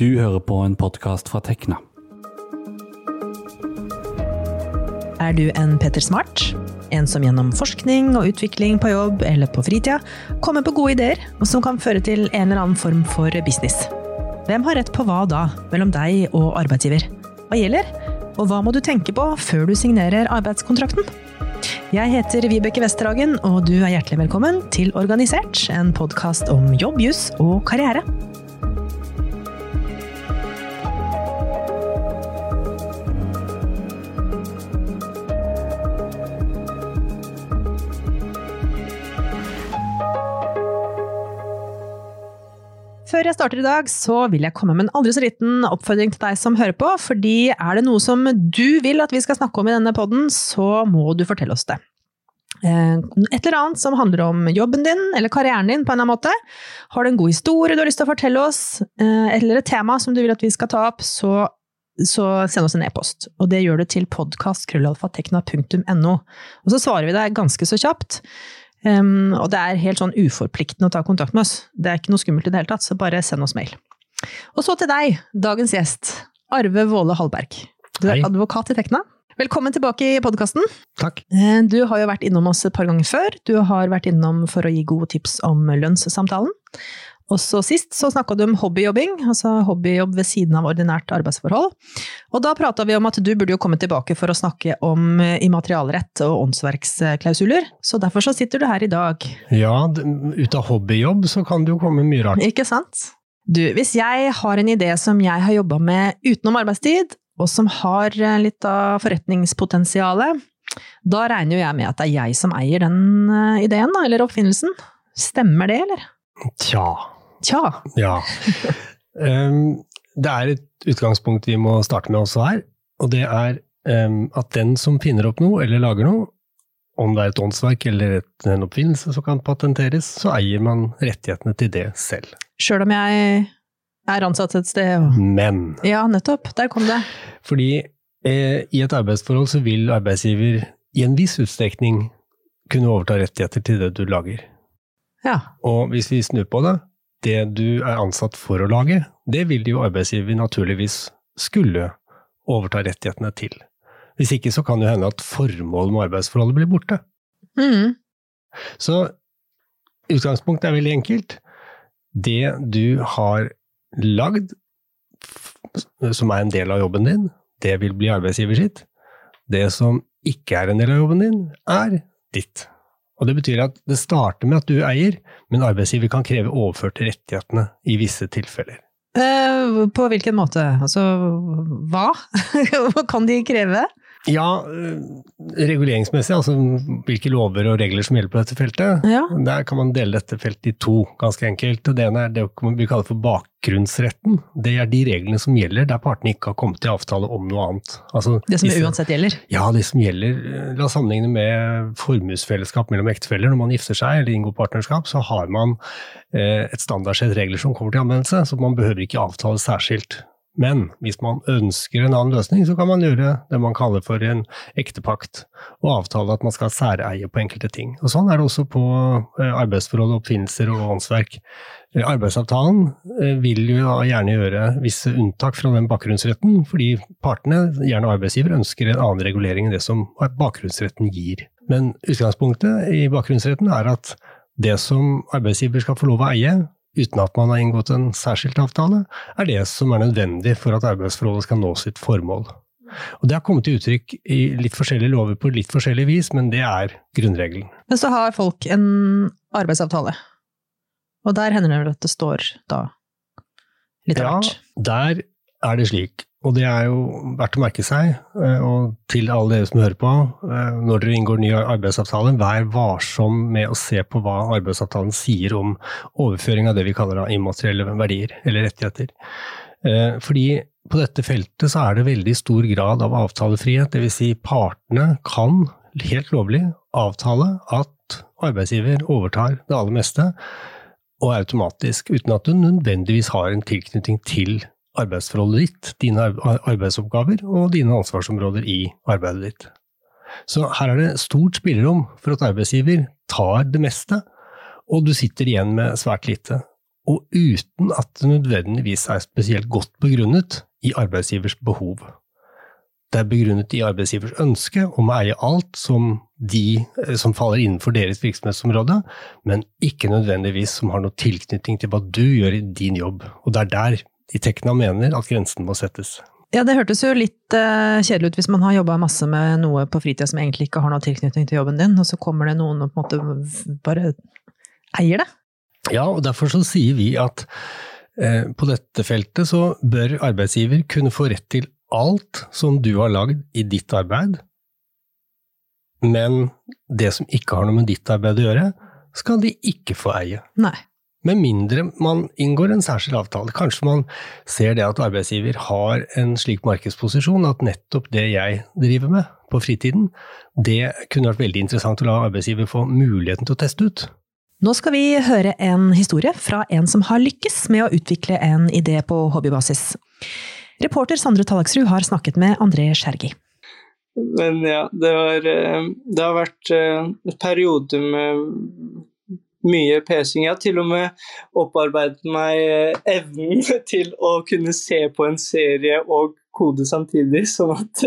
Du hører på en podkast fra Tekna. Er du en Petter Smart? En som gjennom forskning og utvikling på jobb eller på fritida kommer på gode ideer, og som kan føre til en eller annen form for business. Hvem har rett på hva da, mellom deg og arbeidsgiver? Hva gjelder? Og hva må du tenke på før du signerer arbeidskontrakten? Jeg heter Vibeke Westerhagen, og du er hjertelig velkommen til Organisert, en podkast om jobb, juss og karriere. Før jeg starter i dag, så vil jeg komme med en aldri så liten oppfordring til deg som hører på. fordi er det noe som du vil at vi skal snakke om i denne podden, så må du fortelle oss det. Eh, et eller annet som handler om jobben din eller karrieren din på en eller annen måte. Har du en god historie du har lyst til å fortelle oss, eh, eller et tema som du vil at vi skal ta opp, så, så send oss en e-post. Og det gjør du til podkast.krøllalfatekna.no. Og så svarer vi deg ganske så kjapt. Um, og det er helt sånn uforpliktende å ta kontakt med oss. Det er ikke noe skummelt i det hele tatt, så bare send oss mail. Og så til deg, dagens gjest. Arve Våle Hallberg. Du er Hei. advokat i Tekna. Velkommen tilbake i podkasten. Takk. Du har jo vært innom oss et par ganger før. Du har vært innom for å gi gode tips om lønnssamtalen. Og så sist så snakka du om hobbyjobbing, altså hobbyjobb ved siden av ordinært arbeidsforhold. Og da prata vi om at du burde jo komme tilbake for å snakke om eh, immaterialrett og åndsverksklausuler. Så derfor så sitter du her i dag. Ja, ut av hobbyjobb så kan det jo komme mye rart. Ikke sant? Du, hvis jeg har en idé som jeg har jobba med utenom arbeidstid, og som har eh, litt av forretningspotensialet, da regner jo jeg med at det er jeg som eier den eh, ideen, da, eller oppfinnelsen. Stemmer det, eller? Tja, Tja. ja. Um, det er et utgangspunkt vi må starte med også her, og det er um, at den som finner opp noe eller lager noe, om det er et åndsverk eller et, en oppfinnelse som kan patenteres, så eier man rettighetene til det selv. Sjøl om jeg er ansatt et sted og Men Ja, nettopp. Der kom det. fordi eh, i et arbeidsforhold så vil arbeidsgiver i en viss utstrekning kunne overta rettigheter til det du lager. Ja. Og hvis vi snur på det, det du er ansatt for å lage, det vil jo arbeidsgiver naturligvis skulle overta rettighetene til. Hvis ikke så kan det hende at formålet med arbeidsforholdet blir borte. Mm. Så utgangspunktet er veldig enkelt. Det du har lagd, som er en del av jobben din, det vil bli arbeidsgiver sitt. Det som ikke er en del av jobben din, er ditt. Og Det betyr at det starter med at du eier, men arbeidsgiver kan kreve overført rettighetene i visse tilfeller. Eh, på hvilken måte? Altså, hva? Kan de kreve? Ja, øh, reguleringsmessig, altså hvilke lover og regler som gjelder på dette feltet, Ja. der kan man dele dette feltet i to, ganske enkelt. Og Det ene er det vi kaller for bakgrunnsretten. Det er de reglene som gjelder der partene ikke har kommet til avtale om noe annet. Altså, Det som disse- uansett gjelder. Ja, det som gjelder, eh, la oss sammenligne med formuesfellesskap mellom ektefeller. Når man gifter seg eller inngår partnerskap, så har man eh, et standardsett regler som kommer til anvendelse, så man behøver ikke avtale særskilt. Men hvis man ønsker en annen løsning, så kan man gjøre det man kaller for en ektepakt, og avtale at man skal særeie på enkelte ting. Og Sånn er det også på eh, arbeidsforhold, oppfinnelser og åndsverk. Eh, Arbeidsavtalen eh, vil jo gjerne gjøre visse unntak fra den bakgrunnsretten, fordi partene, gjerne arbeidsgiver, ønsker en annen regulering enn det som bakgrunnsretten gir. Men utgangspunktet i bakgrunnsretten er at det som arbeidsgiver skal få lov å eie, uten at man har inngått en særskilt avtale, er det som er nødvendig for at arbeidsforholdet skal nå sitt formål. Og Det har kommet til uttrykk i litt forskjellige lover på litt forskjellig vis, men det er grunnregelen. Men så har folk en arbeidsavtale. Og der hender det vel at det står da litt Ja, der er det slik, og det er jo verdt å merke seg, eh, og til alle dere som hører på, eh, når dere inngår ny arbeidsavtale, vær varsom med å se på hva arbeidsavtalen sier om overføring av det vi kaller immaterielle verdier, eller rettigheter. Eh, Fordi på dette feltet så er det veldig stor grad av avtalefrihet, dvs. Si partene kan helt lovlig avtale at arbeidsgiver overtar det aller meste, og automatisk, uten at du nødvendigvis har en tilknytning til arbeidsforholdet ditt, dine arbeidsoppgaver og dine ansvarsområder i arbeidet ditt. Så her er det stort spillerom for at arbeidsgiver tar det meste, og du sitter igjen med svært lite. og uten at det nødvendigvis er spesielt godt begrunnet i arbeidsgivers behov. Det er begrunnet i arbeidsgivers ønske om å eie alt som, de, eh, som faller innenfor deres virksomhetsområde, men ikke nødvendigvis som har noe tilknytning til hva du gjør i din jobb. Og det er der de Tekna mener at grensen må settes. Ja, det hørtes jo litt uh, kjedelig ut hvis man har jobba masse med noe på fritida som egentlig ikke har noe tilknytning til jobben din, og så kommer det noen og på en måte bare eier det. Ja, og derfor så sier vi at uh, på dette feltet så bør arbeidsgiver kunne få rett til alt som du har lagd i ditt arbeid, men det som ikke har noe med ditt arbeid å gjøre, skal de ikke få eie. Nei. Med mindre man inngår en særskilt avtale. Kanskje man ser det at arbeidsgiver har en slik markedsposisjon at nettopp det jeg driver med på fritiden, det kunne vært veldig interessant å la arbeidsgiver få muligheten til å teste ut. Nå skal vi høre en historie fra en som har lykkes med å utvikle en idé på hobbybasis. Reporter Sandre Tallaksrud har snakket med André Skjergi. Men ja, det, var, eh, det har vært en eh, periode med mye pesing. Jeg har til og med opparbeidet meg eh, evnen til å kunne se på en serie og kode samtidig, sånn at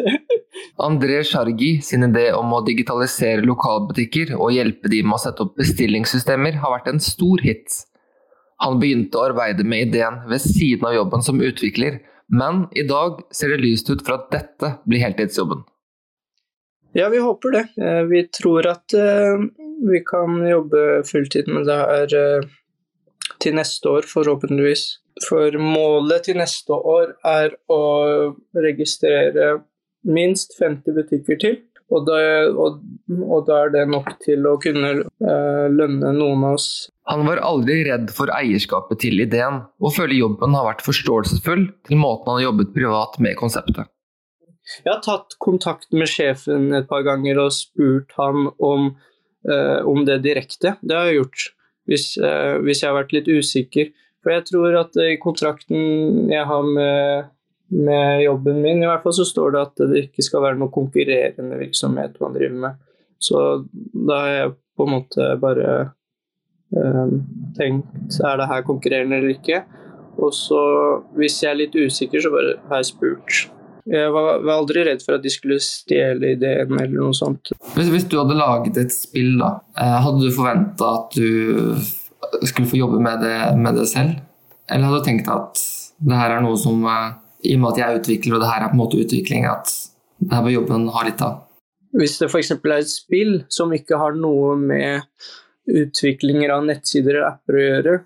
André Sjargi sin idé om å digitalisere lokalbutikker og hjelpe de med å sette opp bestillingssystemer har vært en stor hit. Han begynte å arbeide med ideen ved siden av jobben som utvikler, men i dag ser det lyst ut for at dette blir heltidsjobben. Ja, vi håper det. Eh, vi tror at eh, vi kan jobbe fulltid med det her eh, til neste år, forhåpentligvis. For målet til neste år er å registrere minst 50 butikker til. Og da, og, og da, er det nok til å kunne lønne noen av oss. Han var aldri redd for eierskapet til ideen, og føler jobben har vært forståelsesfull til måten han har jobbet privat med konseptet. Jeg har tatt kontakt med sjefen et par ganger og spurt han om, om det direkte. Det har jeg gjort, hvis, uh, hvis, jeg har vært litt usikker. For jeg tror at i kontrakten jeg har med, med, jobben min, i hvert fall så står det at det ikke skal være noe konkurrerende virksomhet man driver med. Så da har jeg på en måte bare eh, tenkt er det her konkurrerende eller ikke. Og så hvis jeg er litt usikker, så bare har jeg spurt. Jeg var, var, aldri redd for at de skulle stjele ideen eller noe sånt. Hvis, hvis du hadde laget et spill, da, eh, hadde du forventa at du skulle få jobbe med det, med det, selv? Eller hadde du tenkt at det her er noe som eh, I og med at jeg utvikler, og det her er på en måte utvikling, at det her bør jobben ha litt av? Hvis det f.eks. er et spill som ikke har noe med utviklinger av nettsider eller apper å gjøre,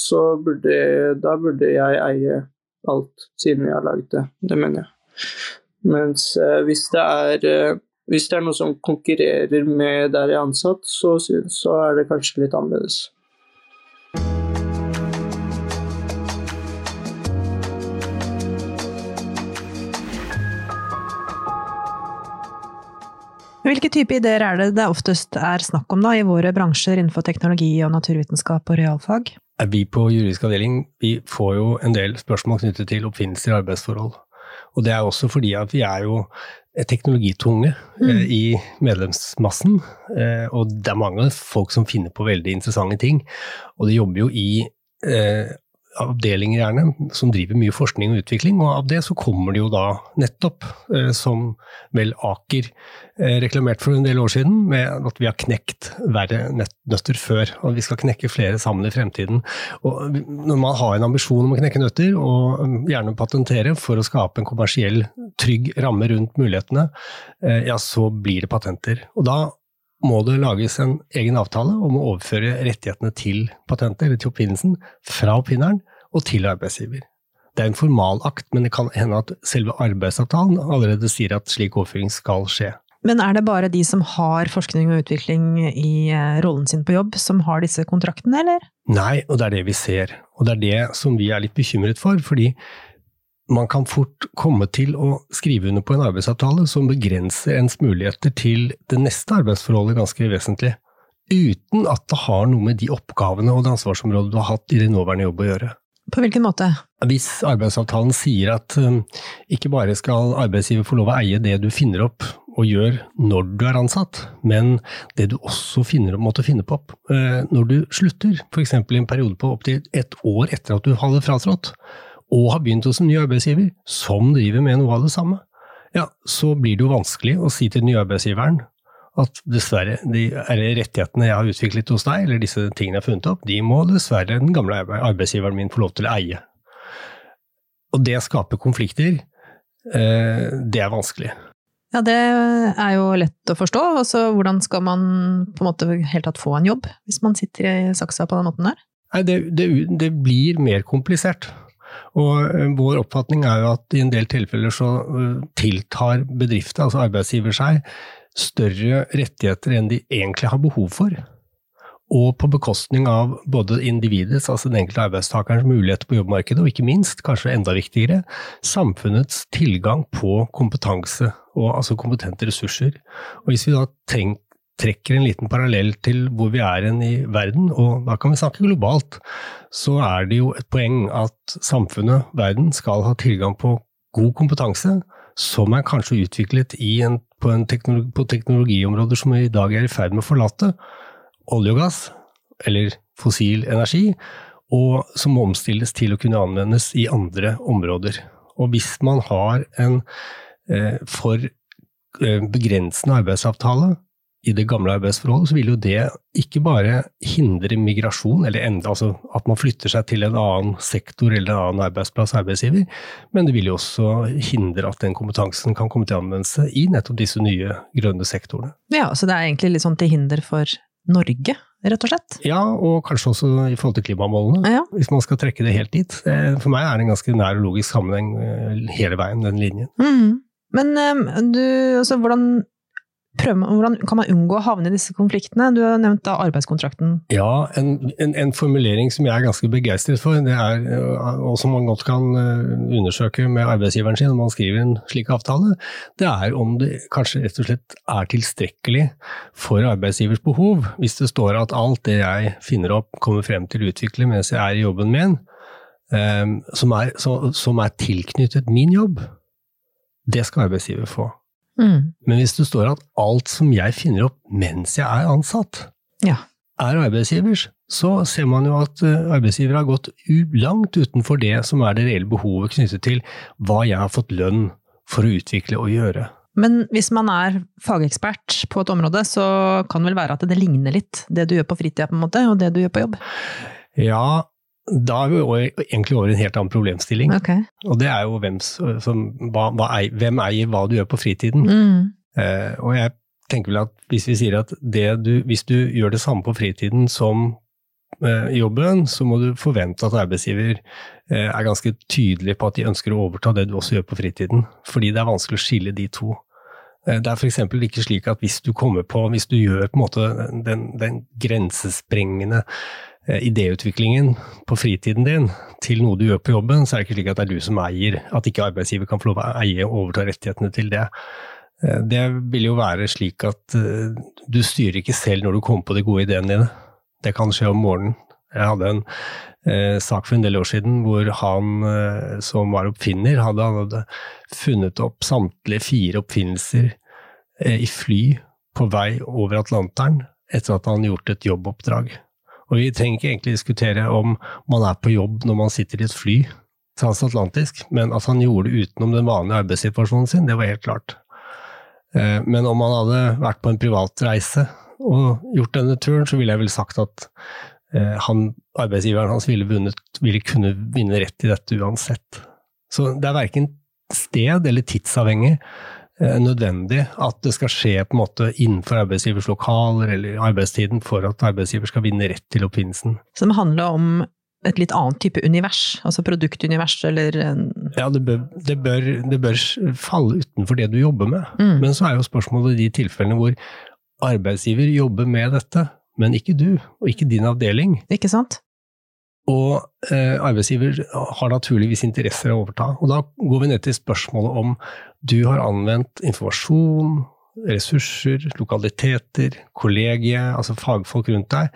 så burde, da burde jeg eie alt, siden jeg har laget det. Det mener jeg. Mens eh, hvis, det er, eh, hvis det er noe som konkurrerer med der jeg er ansatt, så, så er det kanskje litt annerledes. Hvilke type ideer er det det oftest er snakk om da, i våre bransjer innenfor teknologi og naturvitenskap og realfag? Vi på juridisk avdeling vi får jo en del spørsmål knyttet til oppfinnelser i arbeidsforhold. Og det er også fordi at vi er jo teknologitunge mm. eh, i medlemsmassen. Eh, og det er mange folk som finner på veldig interessante ting. Og de jobber jo i eh, avdelinger gjerne, som driver mye forskning og utvikling, og av det så kommer det jo da nettopp, eh, som vel Aker eh, reklamerte for en del år siden, med at vi har knekt verre nøtter før, og vi skal knekke flere sammen i fremtiden. Og når man har en ambisjon om å knekke nøtter, og um, gjerne patentere for å skape en kommersiell, trygg ramme rundt mulighetene, eh, ja, så blir det patenter. Og da må det lages en egen avtale om å overføre rettighetene til patentet, eller til oppfinnelsen, fra oppfinneren og til arbeidsgiver. Det er en formalakt, men det kan hende at selve arbeidsavtalen allerede sier at slik overføring skal skje. Men er det bare de som har forskning og utvikling i eh, rollen sin på jobb, som har disse kontraktene, eller? Nei, og det er det vi ser. Og det er det som vi er litt bekymret for. fordi man kan fort komme til å skrive under på en arbeidsavtale som begrenser ens muligheter til det neste arbeidsforholdet ganske vesentlig, uten at det har noe med de oppgavene og det ansvarsområdet du har hatt i din nåværende jobb å gjøre. På hvilken måte? Hvis arbeidsavtalen sier at um, ikke bare skal arbeidsgiver få lov å eie det du finner opp og gjør når du er ansatt, men det du også finner, måtte finne på opp. når du slutter, f.eks. i en periode på opptil et år etter at du hadde fratrådt, og har begynt hos en ny arbeidsgiver som driver med noe av det samme, ja, så blir det jo vanskelig å si til den nye arbeidsgiveren at dessverre, de rettighetene jeg har utviklet hos deg, eller disse tingene jeg har funnet opp, de må dessverre den gamle arbeidsgiveren min få lov til å eie. Og det skaper konflikter. Eh, det er vanskelig. Ja, det er jo lett å forstå. Altså, hvordan skal man på en måte helt tatt få en jobb, hvis man sitter i saksa på den måten der? Nei, det, det, det blir mer komplisert. Og eh, vår oppfatning er jo at i en del tilfeller så eh, tiltar bedrifter, altså arbeidsgiver seg, større rettigheter enn de egentlig har behov for. Og på bekostning av både individets, altså den enkelte arbeidstakerens muligheter på jobbmarkedet, og ikke minst, kanskje enda viktigere, samfunnets tilgang på kompetanse, og altså kompetente ressurser. Og hvis vi da tenk, trekker en liten parallell til hvor vi er i verden, og da kan vi snakke globalt, så er det jo et poeng at samfunnet, verden, skal ha tilgang på god kompetanse, som er kanskje utviklet en, på, teknologi, på teknologiområder som vi i dag er i ferd med å forlate, olje og gass, eller fossil energi, og som omstilles til å kunne anvendes i andre områder. Og hvis man har en eh, for eh, begrensende arbeidsavtale i det gamle arbeidsforholdet, så vil jo det ikke bare hindre migrasjon, eller enda, altså at man flytter seg til en annen sektor eller en annen arbeidsplass, arbeidsgiver, men det vil jo også hindre at den kompetansen kan komme til anvendelse i nettopp disse nye grønne sektorene. Ja, så det er egentlig litt sånn til hinder for Norge, rett og slett? Ja, og kanskje også i forhold til klimamålene, ja. hvis man skal trekke det helt dit. For meg er det en ganske nær og logisk sammenheng eh, hele veien, den linjen. Mm. Men du, altså, hvordan prøver, hvordan kan man unngå å havne i disse konfliktene? Du har nevnt arbeidskontrakten. Ja, en, en, en formulering som jeg er ganske begeistret for, er, og som man godt kan eh, undersøke med arbeidsgiveren sin når man skriver en slik avtale, det er om det kanskje rett og slett er tilstrekkelig for arbeidsgivers behov. Hvis det står at alt det jeg finner opp, kommer frem til å utvikle mens jeg er i jobben min, um, som, er, som er tilknyttet min jobb, det skal arbeidsgiver få. Mm. Men hvis det står at alt som jeg finner opp mens jeg er ansatt, ja. er arbeidsgivers, så ser man jo at eh, arbeidsgiver har gått langt utenfor det som er det reelle behovet knyttet til hva jeg har fått lønn for å utvikle og gjøre. Men hvis man er fagekspert på et område, så kan det vel være at det ligner litt, det du gjør på fritida på en måte, og det du gjør på jobb? Ja, da er vi egentlig over i en helt annen problemstilling. Okay. Og det er jo hvem, som, hva, hva, hvem eier hva du gjør på fritiden. Mm. Eh, og jeg tenker vel at hvis vi sier at du, hvis du gjør det samme på fritiden som eh, jobben, så må du forvente at arbeidsgiver eh, er ganske tydelig på at de ønsker å overta det du også gjør på fritiden. Fordi det er vanskelig å skille de to. Eh, det er f.eks. ikke slik at hvis du kommer på, hvis du gjør på en måte den, den grensesprengende idéutviklingen på fritiden din til noe du gjør på jobben, så er det ikke slik at det er du som eier, at ikke arbeidsgiver kan få lov å eie og overta rettighetene til det. Eh, det vil jo være slik at eh, du styrer ikke selv når du kommer på de gode ideene dine. Det kan skje om morgenen. Jeg hadde en eh, sak for en del år siden hvor han eh, som var oppfinner, hadde, hadde funnet opp samtlige fire oppfinnelser eh, i fly på vei over Atlanteren etter at han gjort et jobboppdrag. Og vi trenger ikke egentlig diskutere om man er på jobb når man sitter i et fly transatlantisk, men at han gjorde det utenom den vanlige arbeidssituasjonen sin, det var helt klart. Eh, men om han hadde vært på en privatreise og gjort denne turen, så ville jeg vel sagt at eh, han, arbeidsgiveren hans ville, vunnet, ville kunne vinne rett i dette uansett. Så det er verken sted eller tidsavhengig. Eh, nødvendig at det skal skje på en måte innenfor arbeidsgivers lokaler eller arbeidstiden for at arbeidsgiver skal vinne rett til oppfinnelsen. Så det handler om et litt annet type univers, altså produktunivers eller Ja, det bør, det, bør, det bør, falle utenfor det du jobber med. Mm. Men så er jo spørsmålet de tilfellene hvor arbeidsgiver jobber med dette, men ikke du, og ikke din avdeling. Ikke sant? Og eh, arbeidsgiver har naturligvis interesser å overta. Og da går vi ned til spørsmålet om du har anvendt informasjon, ressurser, lokaliteter, kollegie, altså fagfolk rundt deg,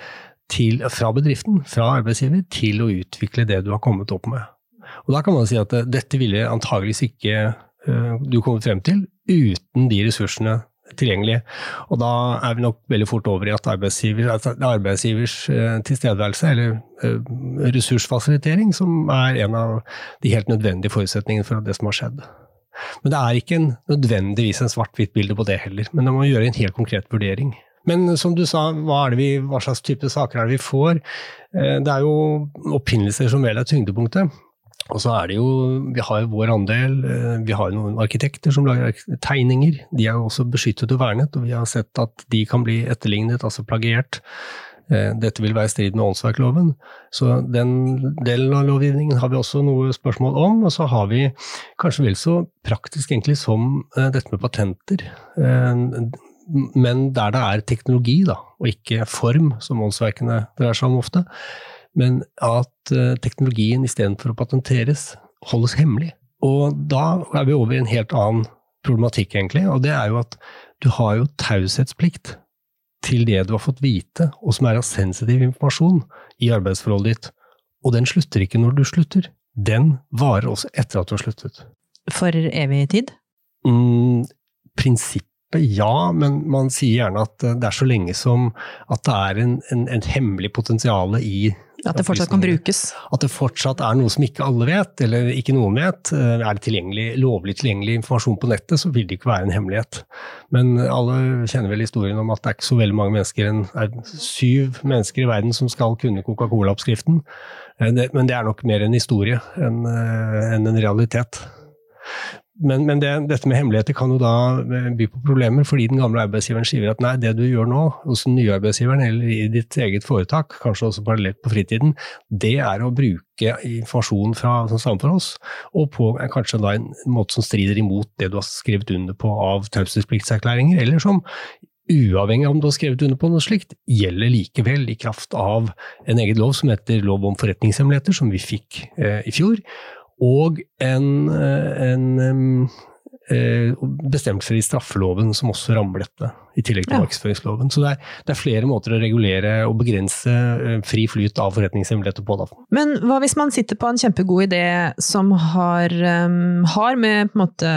til, fra bedriften, fra arbeidsgiver, til å utvikle det du har kommet opp med. Og da kan man si at eh, dette ville antageligvis ikke uh, du kommet frem til uten de ressursene tilgjengelig. Og da er vi nok veldig fort over i at arbeidsgiver, arbeidsgivers eh, tilstedeværelse, eller eh, ressursfasilitering, som er en av de helt nødvendige forutsetningene for det som har skjedd. Men det er ikke en, nødvendigvis en svart-hvitt bilde på det heller, men man må gjøre en helt konkret vurdering. Men som du sa, hva, vi, hva slags type saker er det vi får? Eh, det er jo oppfinnelser som vel er tyngdepunktet. Og så er det jo, Vi har jo vår andel, eh, vi har noen arkitekter som lager tegninger. De er jo også beskyttet og vernet, og vi har sett at de kan bli etterlignet, altså plagiert. Eh, dette vil være i strid med åndsverkloven. Så den delen av lovgivningen har vi også noe spørsmål om. Og så har vi kanskje vel så praktisk egentlig som eh, dette med patenter. Men der det er teknologi, da, og ikke form, som åndsverkene dreier seg om ofte men at uh, teknologien istedenfor å patenteres, holdes hemmelig. Og da er vi over i en helt annen problematikk, egentlig, og det er jo at du har jo taushetsplikt til det du har fått vite, og som er av sensitiv informasjon i arbeidsforholdet ditt. Og den slutter ikke når du slutter. Den varer også etter at du har sluttet. For evig tid? Mm, prinsippet ja, men man sier gjerne at det er så lenge som at det er en, en, en hemmelig potensial i at det fortsatt kan brukes? At det fortsatt er noe som ikke alle vet, eller ikke noen vet. Eh, er det tilgjengelig, lovlig tilgjengelig informasjon på nettet, så vil det ikke være en hemmelighet. Men alle kjenner vel historien om at det er ikke så veldig mange mennesker, det er syv mennesker i verden som skal kunne Coca-Cola-oppskriften. Eh, men det er nok mer en historie enn eh, en realitet. Men, men det, dette med hemmeligheter kan jo da eh, by på problemer, fordi den gamle arbeidsgiveren sier at nei, det du gjør nå hos den nye arbeidsgiveren eller i ditt eget foretak, kanskje også parallelt på fritiden, det er å bruke informasjon fra som sammen for oss, og på kanskje da en måte som strider imot det du har skrevet under på av taushetsplikterklæringer, eller som uavhengig av om du har skrevet under på noe slikt, gjelder likevel i kraft av en egen lov som heter lov om forretningshemmeligheter, som vi fikk eh, i fjor og en, eh, en eh, bestemmelser i straffeloven som også rammer dette, i tillegg til ja. markedsføringsloven. Så det er, det er, flere måter å regulere og begrense eh, fri flyt av forretningshemmeligheter på. Da. Men hva hvis man sitter på en kjempegod idé som har, um, har med måte,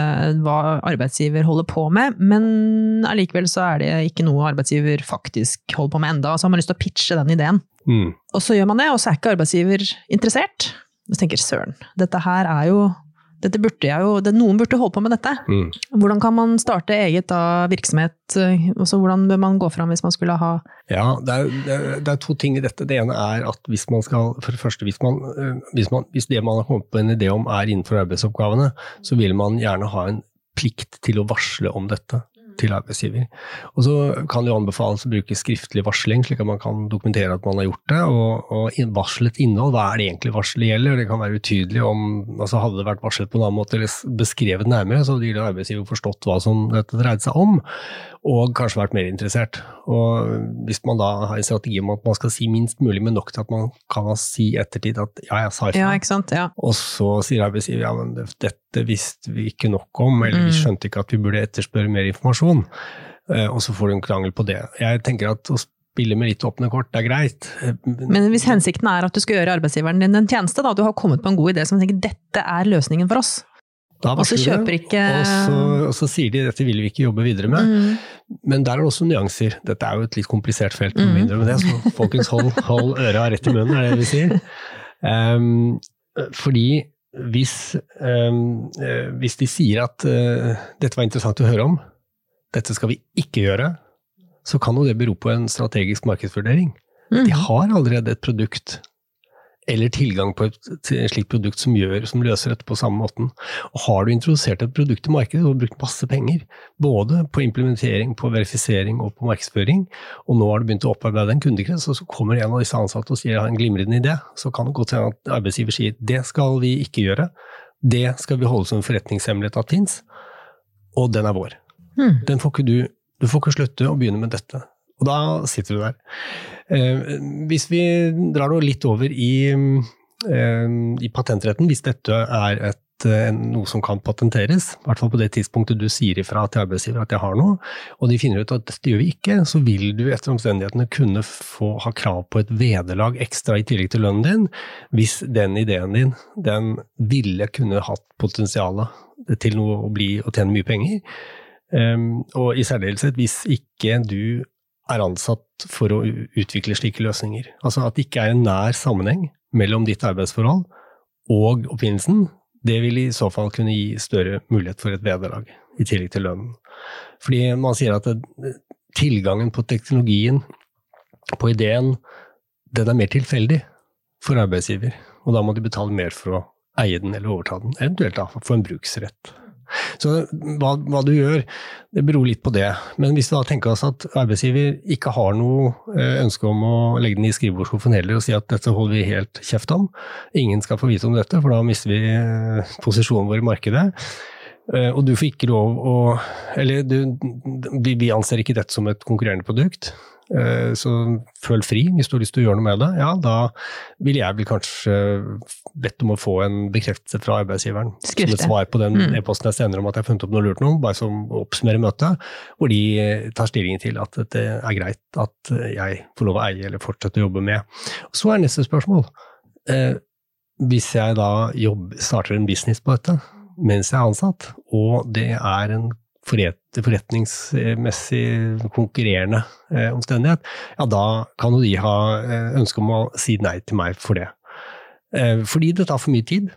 hva arbeidsgiver holder på med, men allikevel så er det ikke noe arbeidsgiver faktisk holder på med enda, så har man lyst til å pitche den ideen. Mm. Og så gjør man det, og så er ikke arbeidsgiver interessert. Så tenker søren, dette her er jo dette burde jeg jo, det, Noen burde holde på med dette. Mm. Hvordan kan man starte eget da, virksomhet? Også hvordan bør man gå fram hvis man skulle ha Ja, det er, det, er, det er, to ting i dette. Det ene er at hvis man skal For det første, hvis, man, øh, hvis, man, hvis det man har kommet på en idé om er innenfor arbeidsoppgavene, så vil man gjerne ha en plikt til å varsle om dette til arbeidsgiver. Og så kan det anbefales å bruke skriftlig varsling, slik at man kan dokumentere at man har gjort det. Og, og varslet innhold, hva er det egentlig varselet gjelder? Det kan være utydelig om altså Hadde det vært varslet på en annen måte eller beskrevet nærmere, så ville arbeidsgiver forstått hva som dette dreide seg om og kanskje vært mer interessert. Og hvis man da har en strategi om at man skal si minst mulig, men nok til at man kan si i ettertid at ja, jeg sa ikke ja, ja. og så sier arbeidsgiver ja, men dette visste vi ikke nok om, eller mm. vi skjønte ikke at vi burde etterspørre mer informasjon, eh, og så får du en krangel på det. Jeg tenker at å spille med litt åpne kort er greit. Men hvis hensikten er at du skal gjøre arbeidsgiveren din en tjeneste, da, du har kommet på en god idé som tenker dette er løsningen for oss, og så kjøper ikke og så, og så, sier de dette vil vi ikke jobbe videre med. Mm. Men der er det også nyanser. Dette er jo et litt komplisert felt, mm. mindre med det, så folkens hold, hold øra rett i munnen, er det vi sier. Um, fordi hvis, um, hvis, de sier at uh, dette var interessant å høre om, dette skal vi ikke gjøre, så kan jo det bero på en strategisk markedsvurdering. Mm. De har allerede et produkt eller tilgang på et, et slikt produkt som, gjør, som løser dette på samme måten. Og har du introdusert et produkt i markedet og brukt masse penger, både på implementering, på verifisering og på markedsføring, og nå har du begynt å opparbeide en kundekrets, og så kommer en av disse ansatte og sier jeg har en glimrende idé, så kan det godt hende at arbeidsgiver sier det skal vi ikke gjøre, det skal vi holde som forretningshemmelighet at fins, og den er vår. Hmm. Den får ikke du, du får ikke slutte å begynne med dette. Og da sitter du der. Eh, hvis vi drar det litt over i, eh, i patentretten, hvis dette er et, eh, noe som kan patenteres, i hvert fall på det tidspunktet du sier ifra til arbeidsgiver at jeg har noe, og de finner ut at dette gjør vi ikke, så vil du etter omstendighetene kunne få, ha krav på et vederlag ekstra i tillegg til lønnen din, hvis den ideen din den ville kunne hatt potensial til noe å bli å tjene mye penger. Um, og i særdeleshet hvis ikke du er ansatt for å utvikle slike løsninger. Altså at det ikke er en nær sammenheng mellom ditt arbeidsforhold og oppfinnelsen, det vil i så fall kunne gi større mulighet for et vederlag, i tillegg til lønnen. Fordi man sier at tilgangen på teknologien, på ideen, den er mer tilfeldig for arbeidsgiver. Og da må de betale mer for å eie den eller overta den, eventuelt da for en bruksrett. Så hva, hva, du gjør, det beror litt på det. Men hvis vi da tenker oss at arbeidsgiver ikke har noe eh, ønske om å legge den i skrivebordsskuffen heller og si at dette holder vi helt kjeft om, ingen skal få vite om dette, for da mister vi eh, posisjonen vår i markedet. Eh, og du får ikke lov å Eller du, vi anser ikke dette som et konkurrerende produkt. Eh, så føl fri hvis du har lyst til å gjøre noe med det. Ja, da vil jeg vel kanskje bedt om å få en bekreftelse fra arbeidsgiveren. Skrifte. Som et svar på den Mm. e-posten jeg sender om at jeg har funnet opp noe lurt noe, bare som å oppsummere møtet. Hvor de eh, tar stilling til at det er greit at jeg får lov å eie eller fortsette å jobbe med. Så er neste spørsmål. Eh, hvis jeg da jobber, starter en business på dette mens jeg er ansatt, og det er en forret, forretningsmessig konkurrerende eh, omstendighet, ja da kan jo de ha eh, ønske om å si nei til meg for det. Eh, fordi det tar for mye tid.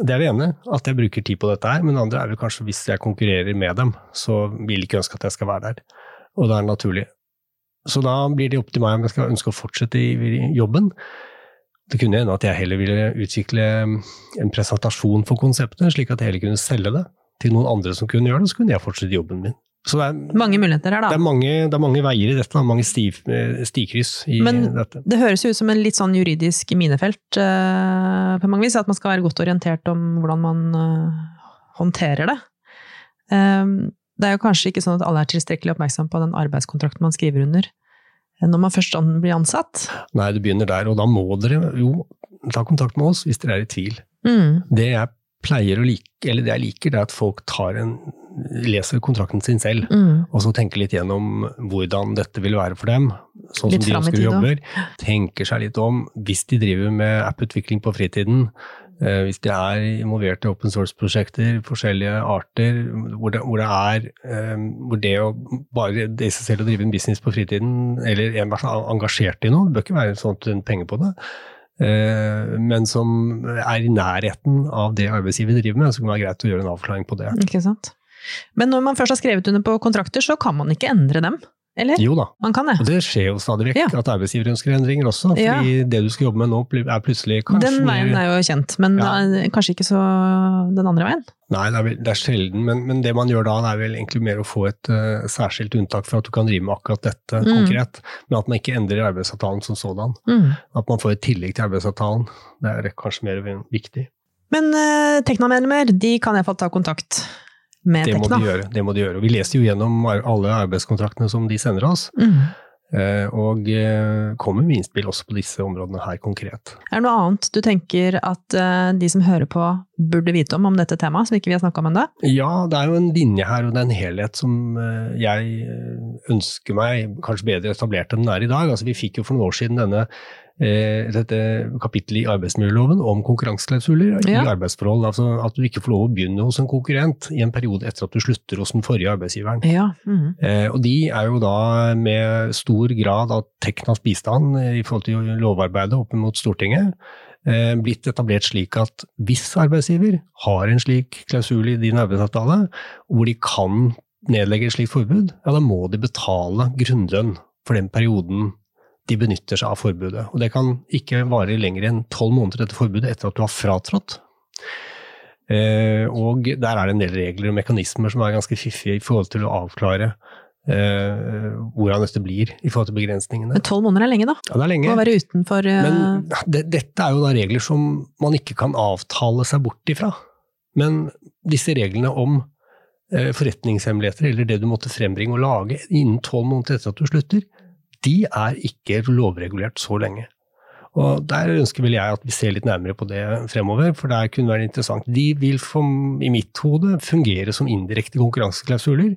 Det er det ene, at jeg bruker tid på dette her, men det andre er vel kanskje hvis jeg konkurrerer med dem, så vil de ikke ønske at jeg skal være der. Og det er naturlig. Så da blir det opp til meg om jeg skal ønske å fortsette i jobben. Det kunne hende at jeg heller ville utvikle en presentasjon for konseptet, slik at jeg heller kunne selge det til noen andre som kunne gjøre det, så kunne jeg fortsette jobben min. Så det er, Mange muligheter her, det da. er, mange, det er mange veier i dette, da, mange sti, eh, stikryss i Men- dette. Det høres jo ut som en litt sånn juridisk minefelt uh, på mange vis, at man skal være godt orientert om hvordan man uh, håndterer det. Um, det er jo kanskje ikke sånn at alle er tilstrekkelig oppmerksom på den arbeidskontrakten man skriver under når man først blir ansatt. Nei, det begynner der, og da må dere jo ta kontakt med oss hvis dere er i tvil. Mm. Det jeg pleier å like, eller det jeg liker, det er at folk tar en, leser kontrakten sin selv. Mm. Og så tenker litt gjennom hvordan dette vil være for dem, sånn Litt som de ønsker å jobbe. Tenker seg litt om, hvis de driver med apputvikling på fritiden, eh, hvis de er involvert i open source-prosjekter, forskjellige arter, hvor det, hvor det er eh, hvor det å bare det seg selv å drive en business på fritiden, eller en hvert engasjert i noe, det bør ikke være sånn at tjener penger på det, men som er i nærheten av det arbeidsgiver driver med, så kan det være greit å gjøre en avklaring på det. Ikke sant. Men når man først har skrevet under på kontrakter, så kan man ikke endre dem, eller? Jo da, Man kan det. Og det skjer jo stadig vekk, Ja. at arbeidsgiver ønsker endringer også. Fordi Ja. det du skal jobbe med nå er plutselig kanskje Den veien er jo kjent, men Ja. eh, kanskje ikke så den andre veien. Nei, det er, vel, det er sjelden, men, men det man gjør da, er vel egentlig mer å få et uh, særskilt unntak for at du kan drive med akkurat dette Mm. konkret. Men at man ikke endrer arbeidsavtalen som sådan. Mm. At man får et tillegg til arbeidsavtalen. Det er kanskje mer viktig. Men uh, Tekna-medlemmer de kan iallfall ta kontakt med Det må, de gjøre, det må de gjøre. Og vi leser jo gjennom alle arbeidskontraktene som de sender oss, Mm. eh, og eh, kommer med innspill også på disse områdene her konkret. Er det noe annet du tenker at eh, de som hører på burde vite om om dette temaet, som ikke vi har snakka om ennå? Ja, det er jo en linje her, og det er en helhet som jeg ønsker meg kanskje bedre etablert enn den er i dag. Altså, vi fikk jo for noen år siden denne, dette kapittelet i arbeidsmiljøloven om konkurranseklausuler Ja. i arbeidsforhold. Altså at du ikke får lov å begynne hos en konkurrent i en periode etter at du slutter hos den forrige arbeidsgiveren. Ja. Mm. Eh, og de er jo da med stor grad av Teknas bistand eh, i forhold til lovarbeidet opp mot Stortinget, eh, blitt etablert slik at hvis arbeidsgiver har en slik klausul i din arbeidsavtale, hvor de kan nedlegge et slikt forbud, ja da må de betale grunnlønn for den perioden de benytter seg av forbudet. Og det kan ikke vare lenger enn tolv måneder etter forbudet etter at du har fratrådt. Eh, og der er det en del regler og mekanismer som er ganske fiffige i forhold til å avklare eh, hvordan dette blir i forhold til begrensningene. Men tolv måneder er lenge, da. Ja, det er lenge. Å være utenfor uh... Men det, dette er jo da regler som man ikke kan avtale seg bort ifra. Men disse reglene om eh, forretningshemmeligheter, eller det du måtte frembringe og lage innen tolv måneder etter at du slutter, de er ikke lovregulert så lenge. Og Der ønsker vel jeg at vi ser litt nærmere på det fremover, for det kunne være interessant. De vil for, i mitt hode fungere som indirekte konkurranseklausuler,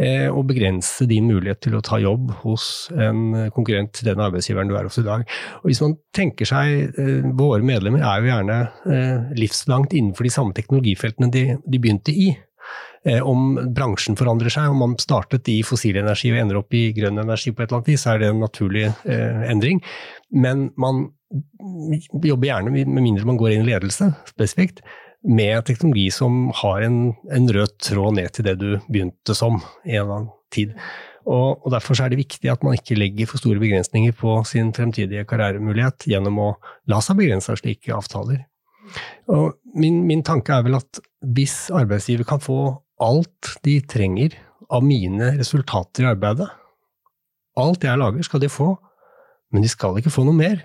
eh, og begrense din mulighet til å ta jobb hos en konkurrent til den arbeidsgiveren du er hos i dag. Og Hvis man tenker seg, eh, Våre medlemmer er jo gjerne eh, livslangt innenfor de samme teknologifeltene de, de begynte i. Eh, om bransjen forandrer seg, om man startet i fossil energi og ender opp i grønn energi på et eller annet vis, så er det en naturlig eh, endring. Men man jobber gjerne, med mindre man går inn i ledelse spesifikt, med teknologi som har en, en rød tråd ned til det du begynte som i en eller annen tid. Og, og, Derfor er det viktig at man ikke legger for store begrensninger på sin fremtidige karrieremulighet gjennom å la seg begrense av slike avtaler. Min, min tanke er vel at hvis arbeidsgiver kan få alt de trenger av mine resultater i arbeidet, alt jeg lager skal de få, men de skal ikke få noe mer,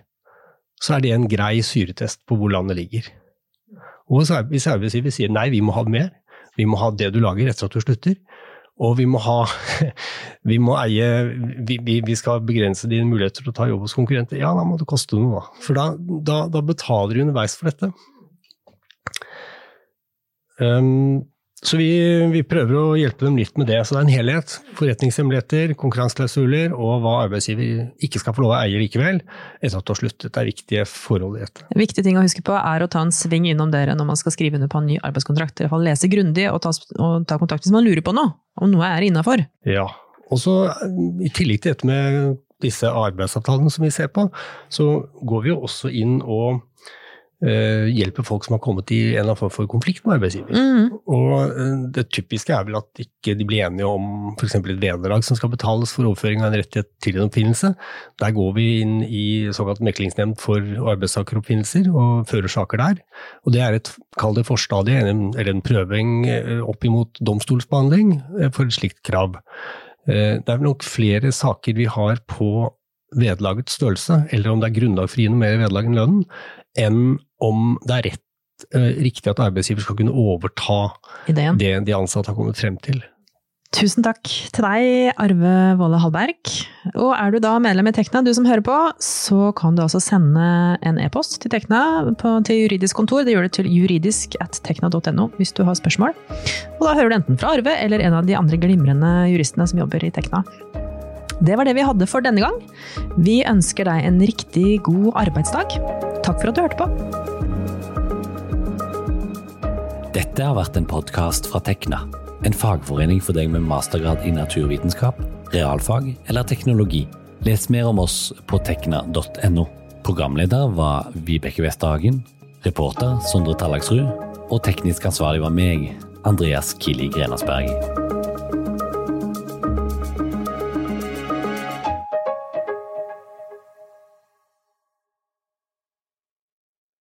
så er det en grei syretest på hvor landet ligger. Og hvis arbeidsgiver sier nei, vi må ha mer, vi må ha det du lager etter at du slutter, og vi må ha Vi må eie Vi, vi skal begrense dine muligheter til å ta jobb hos konkurrenter. Ja, da må det koste noe, da. For da, da, da betaler du underveis for dette. Um, så vi, vi, prøver å hjelpe dem litt med det. Så det er en helhet. Forretningshemmeligheter, konkurranseklausuler og hva arbeidsgiver ikke skal få lov å eie likevel etter at du har sluttet. Det er viktige forhold i dette. En viktig ting å huske på er å ta en sving innom dere når man skal skrive under på en ny arbeidskontrakt. I hvert fall lese grundig og ta, og ta kontakt hvis man lurer på noe, om noe er innafor. Ja. Og så I tillegg til dette med disse arbeidsavtalene som vi ser på, så går vi jo også inn og hjelper folk som har kommet i en eller annen form for konflikt med arbeidsgiver. Mm. Og uh, Det typiske er vel at ikke de blir enige om f.eks. et vederlag som skal betales for overføring av en rettighet til en oppfinnelse. Der går vi inn i såkalt meklingsnemnd for arbeidstakeroppfinnelser og fører saker der. Og Det er et kall det forstadie, eller en prøving uh, opp imot domstolsbehandling for et slikt krav. Det er nok flere saker vi har på vederlagets størrelse, eller om det er grunnlag for å gi noe mer vederlag enn lønnen, enn om det er rett, eh, riktig at arbeidsgiver skal kunne overta Ideen. det de ansatte har kommet frem til. Tusen takk til deg, Arve Våle Hallberg. Og er du da medlem i Tekna, du som hører på, så kan du altså sende en e-post til Tekna på, til juridisk kontor. Det gjør du til juridisk at tekna.no hvis du har spørsmål. Og da hører du enten fra Arve eller en av de andre glimrende juristene som jobber i Tekna. Det var det vi hadde for denne gang. Vi ønsker deg en riktig god arbeidsdag. Takk for at du hørte på. Dette har vært en podkast fra Tekna, en fagforening for deg med mastergrad i naturvitenskap, realfag eller teknologi. Les mer om oss på tekna.no. Programleder var Vibeke Westerhagen. reporter Sondre Tallagsrud, og teknisk ansvarlig var meg, Andreas Kili Grenasberg.